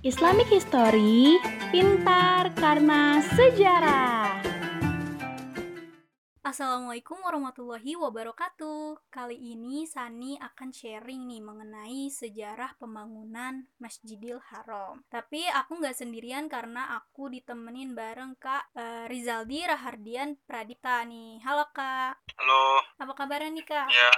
Islamic History, pintar karena sejarah. Assalamualaikum warahmatullahi wabarakatuh. Kali ini Sani akan sharing nih mengenai sejarah pembangunan Masjidil Haram. Tapi aku nggak sendirian karena aku ditemenin bareng Kak uh, Rizaldi Rahardian Pradipta nih. Halo Kak. Halo. Apa kabarnya nih Kak? Ya,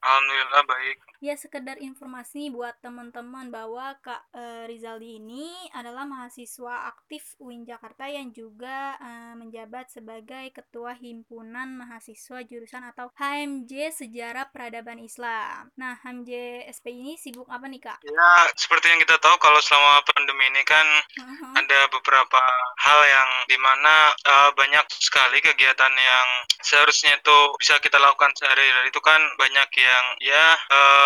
Alhamdulillah baik. Ya sekedar informasi buat teman-teman bahwa Kak e, Rizaldi ini adalah mahasiswa aktif UIN Jakarta yang juga e, menjabat sebagai Ketua Himpunan Mahasiswa Jurusan atau HMJ Sejarah Peradaban Islam. Nah, HMJ SP ini sibuk apa nih Kak? Ya, seperti yang kita tahu kalau selama pandemi ini kan uh-huh. ada beberapa hal yang di mana uh, banyak sekali kegiatan yang seharusnya itu bisa kita lakukan sehari-hari itu kan banyak ya yang ya uh,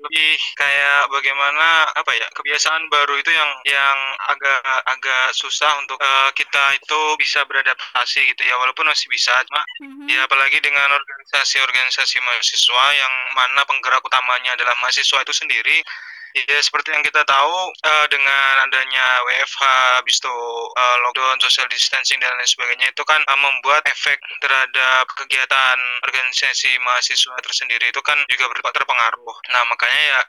lebih kayak bagaimana apa ya kebiasaan baru itu yang yang agak agak susah untuk uh, kita itu bisa beradaptasi gitu ya walaupun masih bisa cuma mm-hmm. ya apalagi dengan organisasi-organisasi mahasiswa yang mana penggerak utamanya adalah mahasiswa itu sendiri Ya seperti yang kita tahu uh, dengan adanya WFH, habis itu uh, lockdown, social distancing dan lain sebagainya itu kan uh, membuat efek terhadap kegiatan organisasi mahasiswa tersendiri itu kan juga terpengaruh. Nah makanya ya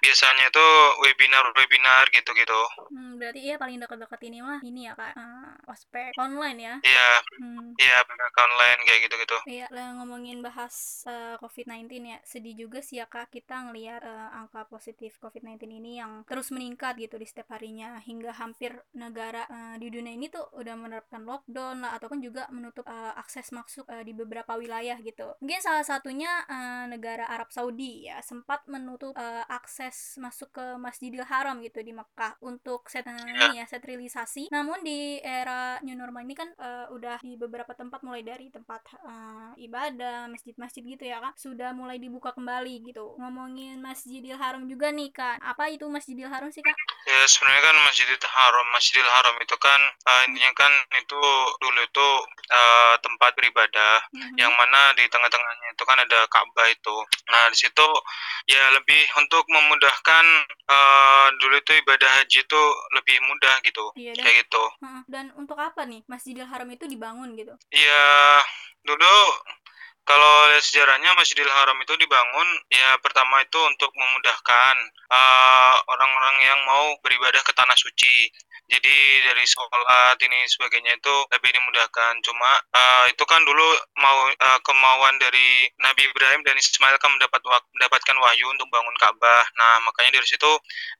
biasanya itu webinar-webinar gitu-gitu. Hmm, berarti iya paling dekat-dekat ini mah ini ya kak uh, ospek online ya? Iya, hmm. iya benar online kayak gitu-gitu. Iya, ngomongin bahas uh, COVID-19 ya sedih juga sih ya kak kita ngelihat uh, angka positif COVID COVID-19 ini yang terus meningkat gitu di setiap harinya hingga hampir negara uh, di dunia ini tuh udah menerapkan lockdown lah ataupun juga menutup uh, akses masuk uh, di beberapa wilayah gitu. Mungkin salah satunya uh, negara Arab Saudi ya sempat menutup uh, akses masuk ke Masjidil Haram gitu di Mekah untuk set ini ya serialisasi. Namun di era new normal ini kan uh, udah di beberapa tempat mulai dari tempat uh, ibadah, masjid-masjid gitu ya kan sudah mulai dibuka kembali gitu. Ngomongin Masjidil Haram juga nih Kak apa itu Masjidil Haram sih kak? Ya sebenarnya kan Masjidil Haram, Masjidil Haram itu kan uh, intinya kan itu dulu itu uh, tempat beribadah mm-hmm. yang mana di tengah-tengahnya itu kan ada Ka'bah itu. Nah di situ ya lebih untuk memudahkan uh, dulu itu ibadah haji itu lebih mudah gitu, iya, dan, kayak gitu. Dan untuk apa nih Masjidil Haram itu dibangun gitu? Iya dulu kalau lihat sejarahnya Masjidil Haram itu dibangun ya pertama itu untuk memudahkan eh, orang-orang uh, yang mau beribadah ke tanah suci. Jadi dari sholat ini sebagainya itu lebih dimudahkan. Cuma uh, itu kan dulu mau uh, kemauan dari Nabi Ibrahim dan Ismail kan mendapat mendapatkan wahyu untuk bangun Ka'bah. Nah makanya dari situ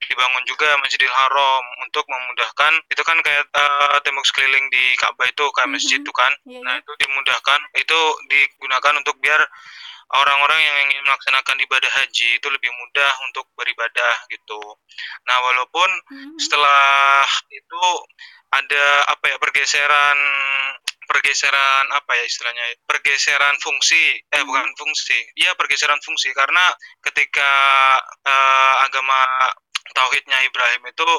dibangun juga Masjidil Haram untuk memudahkan. Itu kan kayak uh, tembok sekeliling di Ka'bah itu kayak masjid mm -hmm. itu kan. Yeah, yeah. Nah itu dimudahkan. Itu digunakan untuk biar orang-orang yang ingin melaksanakan ibadah haji itu lebih mudah untuk beribadah gitu. Nah, walaupun hmm. setelah itu ada apa ya pergeseran pergeseran apa ya istilahnya pergeseran fungsi eh hmm. bukan fungsi iya pergeseran fungsi karena ketika uh, agama tauhidnya Ibrahim itu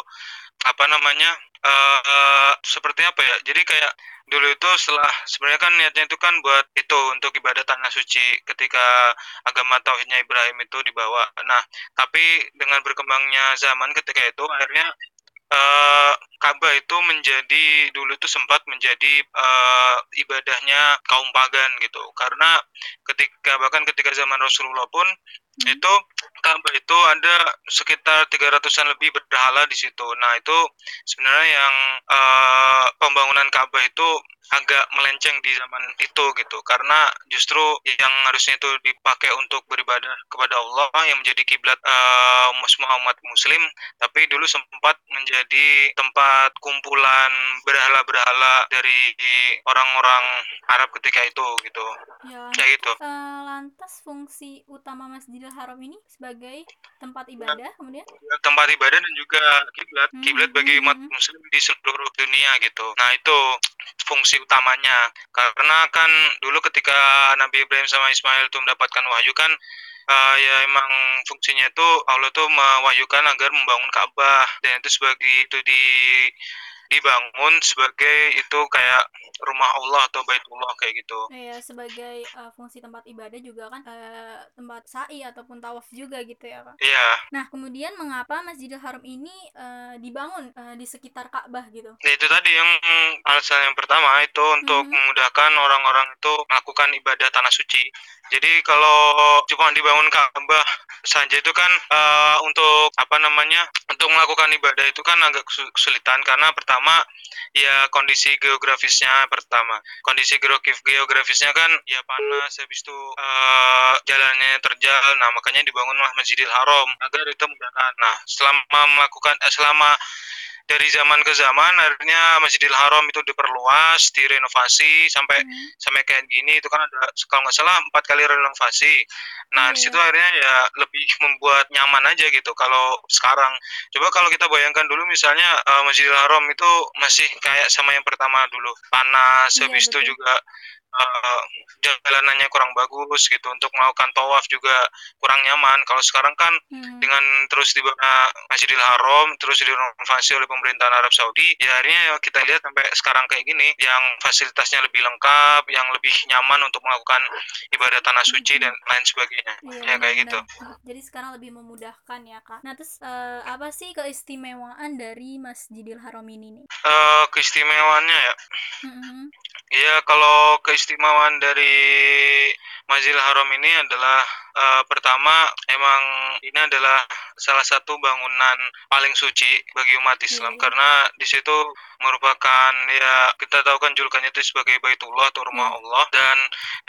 apa namanya uh, seperti apa ya jadi kayak dulu itu setelah sebenarnya kan niatnya itu kan buat itu untuk ibadah tanah suci ketika agama tauhidnya Ibrahim itu dibawa. Nah, tapi dengan berkembangnya zaman ketika itu akhirnya uh, Ka'bah itu menjadi dulu itu sempat menjadi uh, ibadahnya kaum pagan gitu karena ketika bahkan ketika zaman Rasulullah pun hmm. itu Ka'bah itu ada sekitar 300-an lebih berhala di situ. Nah, itu sebenarnya yang uh, pembangunan Ka'bah itu agak melenceng di zaman itu gitu karena justru yang harusnya itu dipakai untuk beribadah kepada Allah yang menjadi kiblat uh, semua umat muslim tapi dulu sempat menjadi tempat kumpulan berhala-berhala dari orang-orang Arab ketika itu gitu. Ya, kayak gitu. uh, lantas fungsi utama Masjidil Haram ini sebagai tempat ibadah kemudian? Tempat ibadah dan juga kiblat. Hmm. kiblat bagi umat hmm. muslim di seluruh dunia gitu. Nah itu fungsi utamanya. Karena kan dulu ketika Nabi Ibrahim sama Ismail itu mendapatkan wahyu kan uh, ya emang fungsinya itu Allah tuh mewahyukan agar membangun Ka'bah. Dan itu sebagai itu di dibangun sebagai itu kayak rumah Allah atau baitullah kayak gitu. Ya sebagai uh, fungsi tempat ibadah juga kan uh, tempat sa'i ataupun tawaf juga gitu ya Kak. Iya. Nah, kemudian mengapa Masjidil Haram ini uh, dibangun uh, di sekitar Ka'bah gitu? Ya, itu tadi yang alasan yang pertama itu untuk hmm. memudahkan orang-orang itu melakukan ibadah tanah suci. Jadi kalau cuma dibangun Ka'bah saja itu kan uh, untuk apa namanya? Untuk melakukan ibadah itu kan agak kesulitan karena pertama ya kondisi geografisnya pertama. Kondisi geografisnya kan ya panas habis itu uh, jalannya terjal. Nah makanya dibangunlah Masjidil Haram agar itu mudahkan nah selama melakukan eh, selama dari zaman ke zaman akhirnya Masjidil Haram itu diperluas, direnovasi sampai hmm. sampai kayak gini itu kan ada kalau nggak salah empat kali renovasi. Nah hmm. di situ akhirnya ya lebih membuat nyaman aja gitu. Kalau sekarang coba kalau kita bayangkan dulu misalnya uh, Masjidil Haram itu masih kayak sama yang pertama dulu panas, yeah, habis itu juga uh, jalanannya kurang bagus gitu untuk melakukan tawaf juga kurang nyaman kalau sekarang kan hmm. dengan terus di Masjidil Haram terus direnovasi oleh pemerintahan Arab Saudi ya akhirnya ya kita lihat sampai sekarang kayak gini yang fasilitasnya lebih lengkap yang lebih nyaman untuk melakukan ibadah tanah suci dan lain sebagainya. Iya, ya kayak gitu. Jadi sekarang lebih memudahkan ya kak. Nah terus uh, apa sih keistimewaan dari Masjidil Haram ini nih? Uh, keistimewaannya ya? Hmm. ya kalau keistimewaan dari Masjidil Haram ini adalah uh, pertama emang ini adalah salah satu bangunan paling suci bagi umat Islam hmm. karena di situ merupakan ya kita tahu kan julukannya itu sebagai Baitullah atau rumah hmm. Allah dan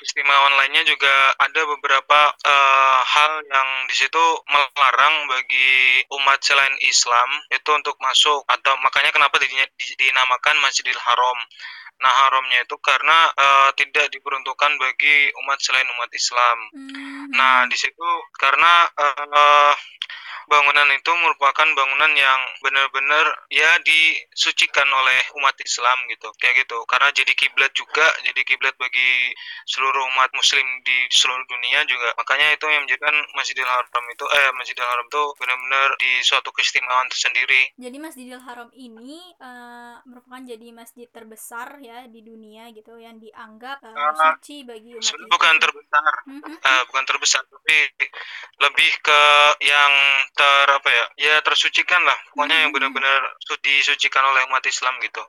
keistimewaan lainnya juga ada beberapa uh, hal yang di situ melarang bagi umat selain Islam itu untuk masuk atau makanya kenapa dinamakan Masjidil Haram Nah, haramnya itu karena uh, tidak diperuntukkan bagi umat selain umat Islam. Hmm. Nah, di situ karena uh, bangunan itu merupakan bangunan yang benar-benar ya disucikan oleh umat Islam gitu. Kayak gitu. Karena jadi kiblat juga jadi kiblat bagi seluruh umat muslim di seluruh dunia juga. Makanya itu yang menjadikan Masjidil Haram itu eh Masjidil Haram itu benar-benar di suatu keistimewaan tersendiri. Jadi Masjidil Haram ini uh, merupakan jadi masjid terbesar ya di dunia gitu yang dianggap uh, uh, suci bagi umat bukan terbesar. Mm -hmm. uh, bukan terbesar tapi lebih ke yang ter apa ya ya tersucikan lah pokoknya hmm. yang benar-benar disucikan oleh umat Islam gitu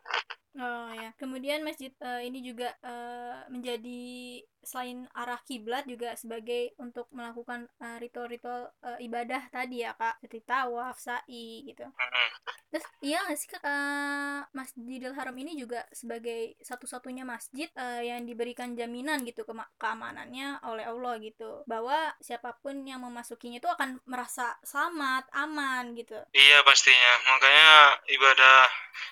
oh ya. Kemudian masjid uh, ini juga uh, menjadi selain arah kiblat juga sebagai untuk melakukan uh, ritual-ritual uh, ibadah tadi ya kak. Seperti tawaf sa'i gitu. Terus iya nggak sih kak uh, Masjidil Haram ini juga sebagai satu-satunya masjid uh, yang diberikan jaminan gitu ke keamanannya oleh Allah gitu. Bahwa siapa pun yang memasukinya itu akan merasa selamat aman gitu. Iya pastinya. Makanya ibadah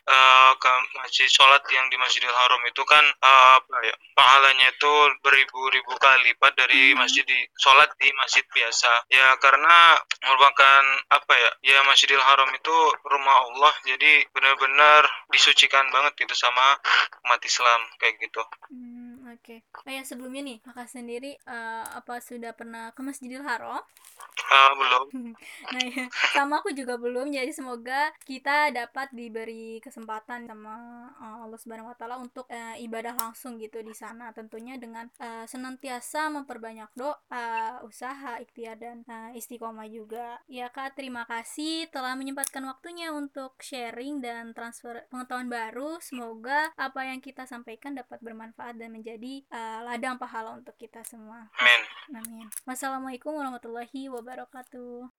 uh, ke masjid sholat yang di Masjidil Haram itu kan uh, apa ya pahalanya itu beri beribu-ribu kali lipat dari hmm. masjid di sholat di masjid biasa ya karena merupakan apa ya ya Masjidil Haram itu rumah Allah jadi benar-benar disucikan banget gitu sama umat Islam kayak gitu. Hmm Oke. Okay. Oh ya sebelumnya nih, kakak sendiri uh, apa sudah pernah ke Masjidil Haram? Uh, belum. nah ya, sama aku juga belum. Jadi semoga kita dapat diberi kesempatan sama uh, Allah Subhanahu Wa Taala untuk uh, ibadah langsung gitu di sana. Tentunya dengan uh, senantiasa memperbanyak doa, usaha, ikhtiar dan uh, istiqomah juga. Ya kak, terima kasih telah menyempatkan waktunya untuk sharing dan transfer pengetahuan baru. Semoga apa yang kita sampaikan dapat bermanfaat dan menjadi menjadi uh, ladang pahala untuk kita semua. Amin. Amin. Wassalamualaikum warahmatullahi wabarakatuh.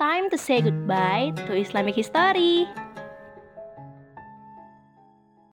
Time to say goodbye to Islamic history.